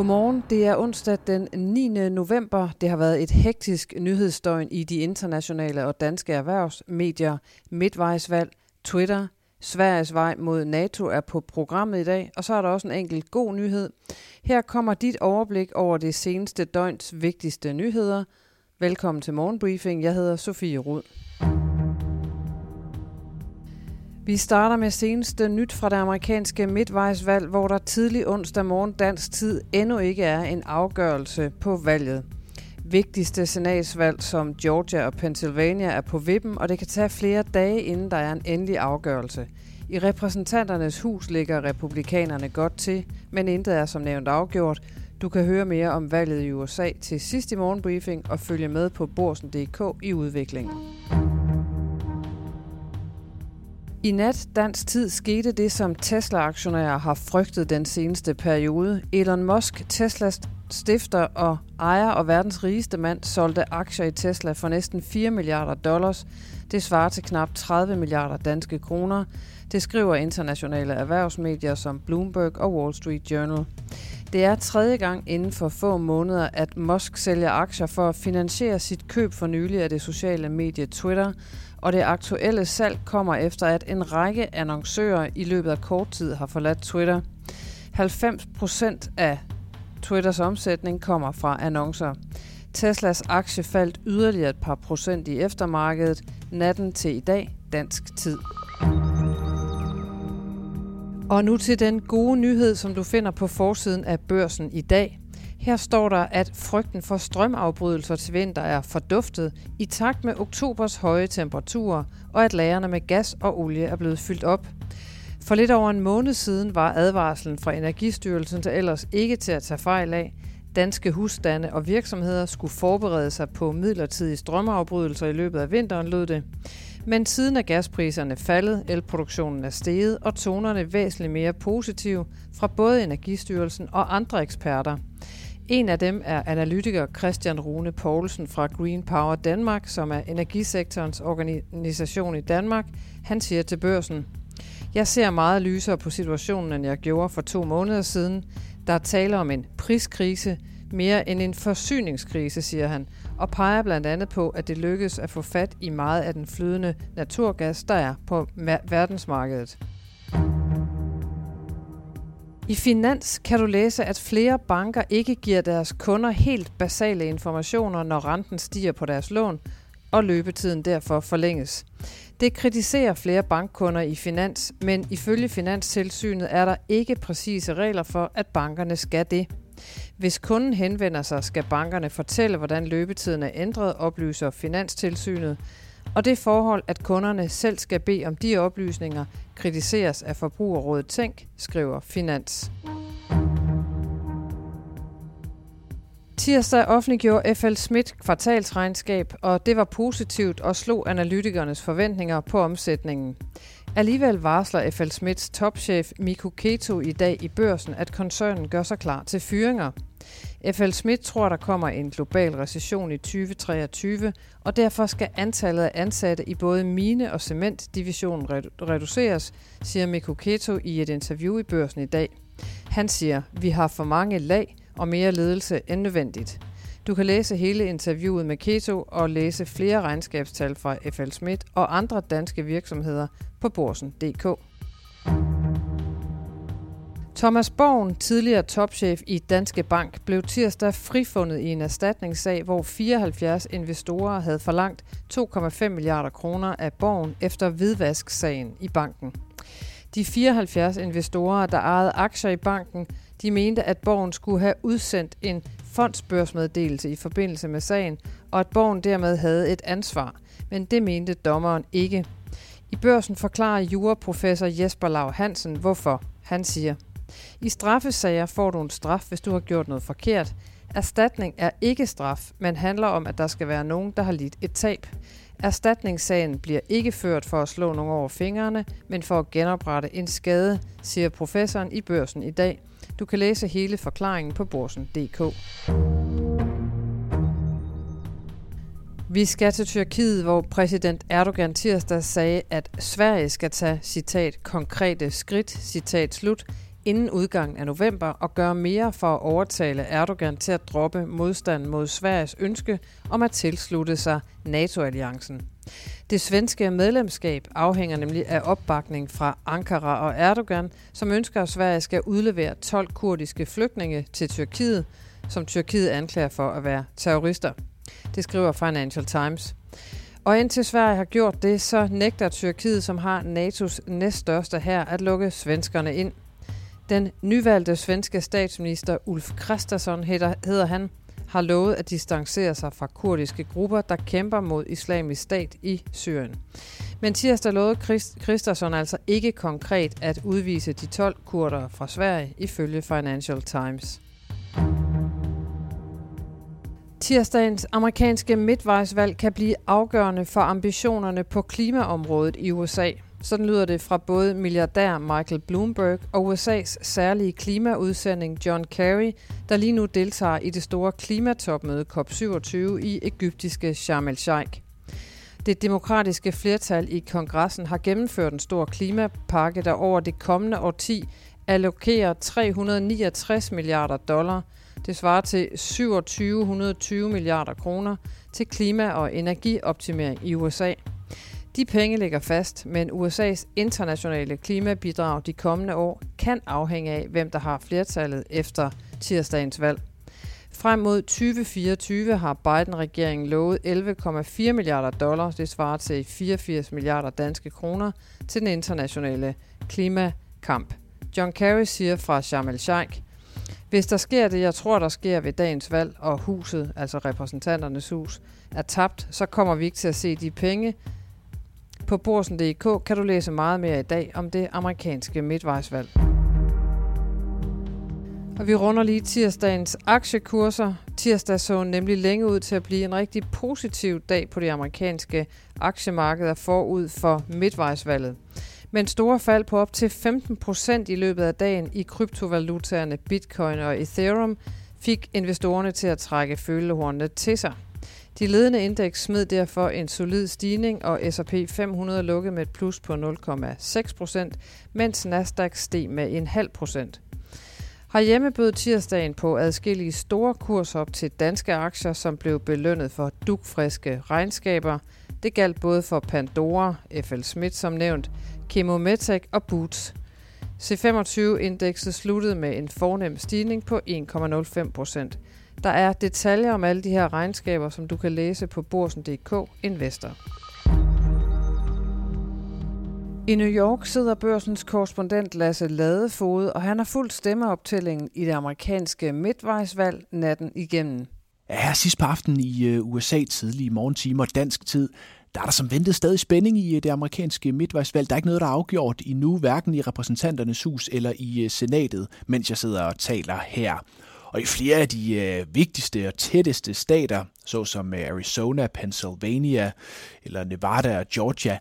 Godmorgen. Det er onsdag den 9. november. Det har været et hektisk nyhedsdøgn i de internationale og danske erhvervsmedier. Midtvejsvalg, Twitter, Sveriges vej mod NATO er på programmet i dag, og så er der også en enkelt god nyhed. Her kommer dit overblik over det seneste døgns vigtigste nyheder. Velkommen til Morgenbriefing. Jeg hedder Sofie Rud. Vi starter med seneste nyt fra det amerikanske midtvejsvalg, hvor der tidlig onsdag morgen dansk tid endnu ikke er en afgørelse på valget. Vigtigste senatsvalg som Georgia og Pennsylvania er på vippen, og det kan tage flere dage, inden der er en endelig afgørelse. I repræsentanternes hus ligger republikanerne godt til, men intet er som nævnt afgjort. Du kan høre mere om valget i USA til sidst i morgenbriefing og følge med på borsen.dk i udviklingen. I nat dansk tid skete det, som Tesla-aktionærer har frygtet den seneste periode. Elon Musk, Teslas stifter og ejer og verdens rigeste mand, solgte aktier i Tesla for næsten 4 milliarder dollars. Det svarer til knap 30 milliarder danske kroner. Det skriver internationale erhvervsmedier som Bloomberg og Wall Street Journal. Det er tredje gang inden for få måneder, at Musk sælger aktier for at finansiere sit køb for nylig af det sociale medie Twitter, og det aktuelle salg kommer efter, at en række annoncører i løbet af kort tid har forladt Twitter. 90 procent af Twitters omsætning kommer fra annoncer. Teslas aktie faldt yderligere et par procent i eftermarkedet natten til i dag, dansk tid. Og nu til den gode nyhed, som du finder på forsiden af børsen i dag. Her står der, at frygten for strømafbrydelser til vinter er forduftet i takt med oktobers høje temperaturer, og at lagerne med gas og olie er blevet fyldt op. For lidt over en måned siden var advarslen fra Energistyrelsen til ellers ikke til at tage fejl af. Danske husstande og virksomheder skulle forberede sig på midlertidige strømafbrydelser i løbet af vinteren, lød det. Men siden er gaspriserne faldet, elproduktionen er steget og tonerne væsentligt mere positive fra både Energistyrelsen og andre eksperter. En af dem er analytiker Christian Rune Poulsen fra Green Power Danmark, som er energisektorens organisation i Danmark. Han siger til børsen, jeg ser meget lysere på situationen, end jeg gjorde for to måneder siden. Der er tale om en priskrise, mere end en forsyningskrise, siger han, og peger blandt andet på, at det lykkes at få fat i meget af den flydende naturgas, der er på verdensmarkedet. I Finans kan du læse, at flere banker ikke giver deres kunder helt basale informationer, når renten stiger på deres lån, og løbetiden derfor forlænges. Det kritiserer flere bankkunder i Finans, men ifølge Finanstilsynet er der ikke præcise regler for, at bankerne skal det. Hvis kunden henvender sig, skal bankerne fortælle, hvordan løbetiden er ændret, oplyser Finanstilsynet. Og det forhold, at kunderne selv skal bede om de oplysninger, kritiseres af Forbrugerrådet Tænk, skriver Finans. Tirsdag offentliggjorde FL Schmidt kvartalsregnskab, og det var positivt og slog analytikernes forventninger på omsætningen. Alligevel varsler FL Smiths topchef Miku Keto i dag i børsen, at koncernen gør sig klar til fyringer. FL Schmidt tror, der kommer en global recession i 2023, og derfor skal antallet af ansatte i både mine- og cementdivisionen reduceres, siger Mikko Keto i et interview i børsen i dag. Han siger, vi har for mange lag og mere ledelse end nødvendigt. Du kan læse hele interviewet med Keto og læse flere regnskabstal fra FL Schmidt og andre danske virksomheder på borsen.dk. Thomas Borgen, tidligere topchef i Danske Bank, blev tirsdag frifundet i en erstatningssag, hvor 74 investorer havde forlangt 2,5 milliarder kroner af Borgen efter hvidvasksagen i banken. De 74 investorer, der ejede aktier i banken, de mente, at Borgen skulle have udsendt en fondsbørsmeddelelse i forbindelse med sagen, og at Borgen dermed havde et ansvar. Men det mente dommeren ikke. I børsen forklarer juraprofessor Jesper Lav Hansen, hvorfor. Han siger, i straffesager får du en straf, hvis du har gjort noget forkert. Erstatning er ikke straf, men handler om, at der skal være nogen, der har lidt et tab. Erstatningssagen bliver ikke ført for at slå nogen over fingrene, men for at genoprette en skade, siger professoren i børsen i dag. Du kan læse hele forklaringen på borsen.dk. Vi skal til Tyrkiet, hvor præsident Erdogan tirsdag sagde, at Sverige skal tage, citat, konkrete skridt, citat slut, inden udgangen af november og gøre mere for at overtale Erdogan til at droppe modstand mod Sveriges ønske om at tilslutte sig NATO-alliancen. Det svenske medlemskab afhænger nemlig af opbakning fra Ankara og Erdogan, som ønsker, at Sverige skal udlevere 12 kurdiske flygtninge til Tyrkiet, som Tyrkiet anklager for at være terrorister. Det skriver Financial Times. Og indtil Sverige har gjort det, så nægter Tyrkiet, som har NATO's næststørste her, at lukke svenskerne ind. Den nyvalgte svenske statsminister Ulf Kristersson hedder, hedder han, har lovet at distancere sig fra kurdiske grupper, der kæmper mod islamisk stat i Syrien. Men tirsdag lovede Kristersson altså ikke konkret at udvise de 12 kurder fra Sverige, ifølge Financial Times. Tirsdagens amerikanske midtvejsvalg kan blive afgørende for ambitionerne på klimaområdet i USA. Sådan lyder det fra både milliardær Michael Bloomberg og USA's særlige klimaudsending John Kerry, der lige nu deltager i det store klimatopmøde COP27 i egyptiske Sharm el-Sheikh. Det demokratiske flertal i kongressen har gennemført en stor klimapakke, der over det kommende årti allokerer 369 milliarder dollar. Det svarer til 2720 milliarder kroner til klima- og energioptimering i USA. De penge ligger fast, men USA's internationale klimabidrag de kommende år kan afhænge af, hvem der har flertallet efter tirsdagens valg. Frem mod 2024 har Biden-regeringen lovet 11,4 milliarder dollars, det svarer til 84 milliarder danske kroner, til den internationale klimakamp. John Kerry siger fra Sharm el-Sheikh, hvis der sker det, jeg tror, der sker ved dagens valg, og huset, altså repræsentanternes hus, er tabt, så kommer vi ikke til at se de penge, på borsen.dk kan du læse meget mere i dag om det amerikanske midtvejsvalg. Og vi runder lige tirsdagens aktiekurser. Tirsdag så nemlig længe ud til at blive en rigtig positiv dag på de amerikanske aktiemarkeder forud for midtvejsvalget. Men store fald på op til 15 procent i løbet af dagen i kryptovalutaerne Bitcoin og Ethereum fik investorerne til at trække følehornene til sig. De ledende indeks smed derfor en solid stigning, og S&P 500 lukkede med et plus på 0,6 procent, mens Nasdaq steg med en halv procent. Herhjemme bød tirsdagen på adskillige store kursop til danske aktier, som blev belønnet for dugfriske regnskaber. Det galt både for Pandora, FL Smith som nævnt, Chemometec og Boots. C25-indekset sluttede med en fornem stigning på 1,05 procent. Der er detaljer om alle de her regnskaber, som du kan læse på borsen.dk Investor. I New York sidder børsens korrespondent Lasse Ladefod, og han har fulgt stemmeoptællingen i det amerikanske midtvejsvalg natten igennem. Ja, her sidst på aftenen i øh, USA tidlige morgentimer dansk tid, der er der som ventet stadig spænding i øh, det amerikanske midtvejsvalg. Der er ikke noget, der er afgjort endnu, hverken i repræsentanternes hus eller i øh, senatet, mens jeg sidder og taler her. Og i flere af de øh, vigtigste og tætteste stater, såsom øh, Arizona, Pennsylvania eller Nevada og Georgia,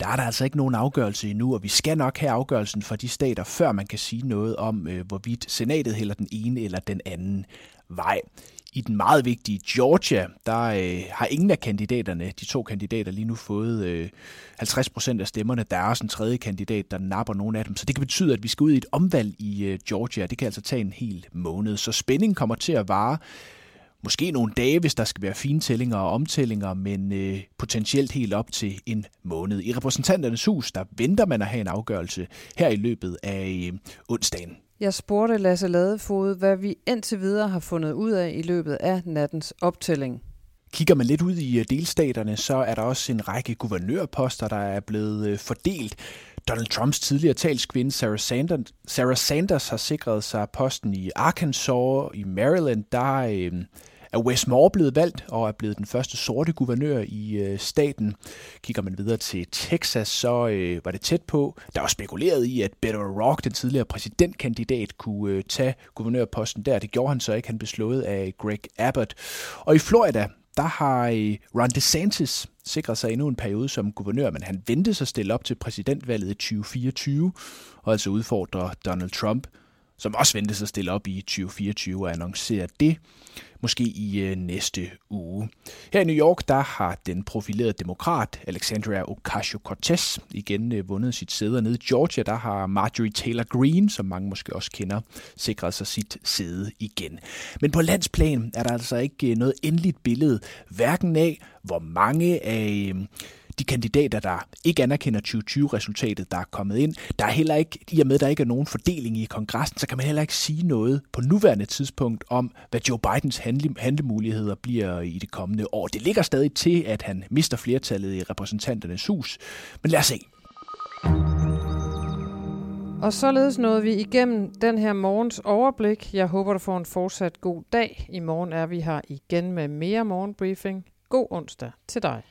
der er der altså ikke nogen afgørelse endnu, og vi skal nok have afgørelsen for de stater, før man kan sige noget om, øh, hvorvidt senatet hælder den ene eller den anden vej. I den meget vigtige Georgia, der øh, har ingen af kandidaterne, de to kandidater, lige nu fået øh, 50 procent af stemmerne. Der er også en tredje kandidat, der napper nogle af dem. Så det kan betyde, at vi skal ud i et omvalg i øh, Georgia. Det kan altså tage en hel måned. Så spændingen kommer til at vare måske nogle dage, hvis der skal være fintællinger og omtællinger, men øh, potentielt helt op til en måned. I repræsentanternes hus, der venter man at have en afgørelse her i løbet af øh, onsdagen. Jeg spurgte Lasse Ladefod, hvad vi indtil videre har fundet ud af i løbet af nattens optælling. Kigger man lidt ud i øh, delstaterne, så er der også en række guvernørposter, der er blevet øh, fordelt. Donald Trumps tidligere talskvinde Sarah Sanders, Sarah Sanders har sikret sig posten i Arkansas, i Maryland. Der øh, er Wes Moore blevet valgt og er blevet den første sorte guvernør i øh, staten. Kigger man videre til Texas, så øh, var det tæt på. Der var spekuleret i, at Beto O'Rourke, den tidligere præsidentkandidat, kunne øh, tage guvernørposten der. Det gjorde han så ikke. Han blev slået af Greg Abbott. Og i Florida, der har øh, Ron DeSantis sikret sig endnu en periode som guvernør, men han ventede sig at stille op til præsidentvalget i 2024, og altså udfordre Donald Trump som også ventes at stille op i 2024 og annoncere det måske i øh, næste uge. Her i New York, der har den profilerede demokrat Alexandria Ocasio-Cortez igen øh, vundet sit sæde, nede i Georgia, der har Marjorie Taylor Greene, som mange måske også kender, sikret sig sit sæde igen. Men på landsplan er der altså ikke øh, noget endeligt billede, hverken af, hvor mange af øh, de kandidater, der ikke anerkender 2020-resultatet, der er kommet ind. Der er heller ikke, i og med, at der ikke er nogen fordeling i kongressen, så kan man heller ikke sige noget på nuværende tidspunkt om, hvad Joe Bidens handle, handlemuligheder bliver i det kommende år. Det ligger stadig til, at han mister flertallet i repræsentanternes hus. Men lad os se. Og således nåede vi igennem den her morgens overblik. Jeg håber, du får en fortsat god dag. I morgen er vi her igen med mere morgenbriefing. God onsdag til dig.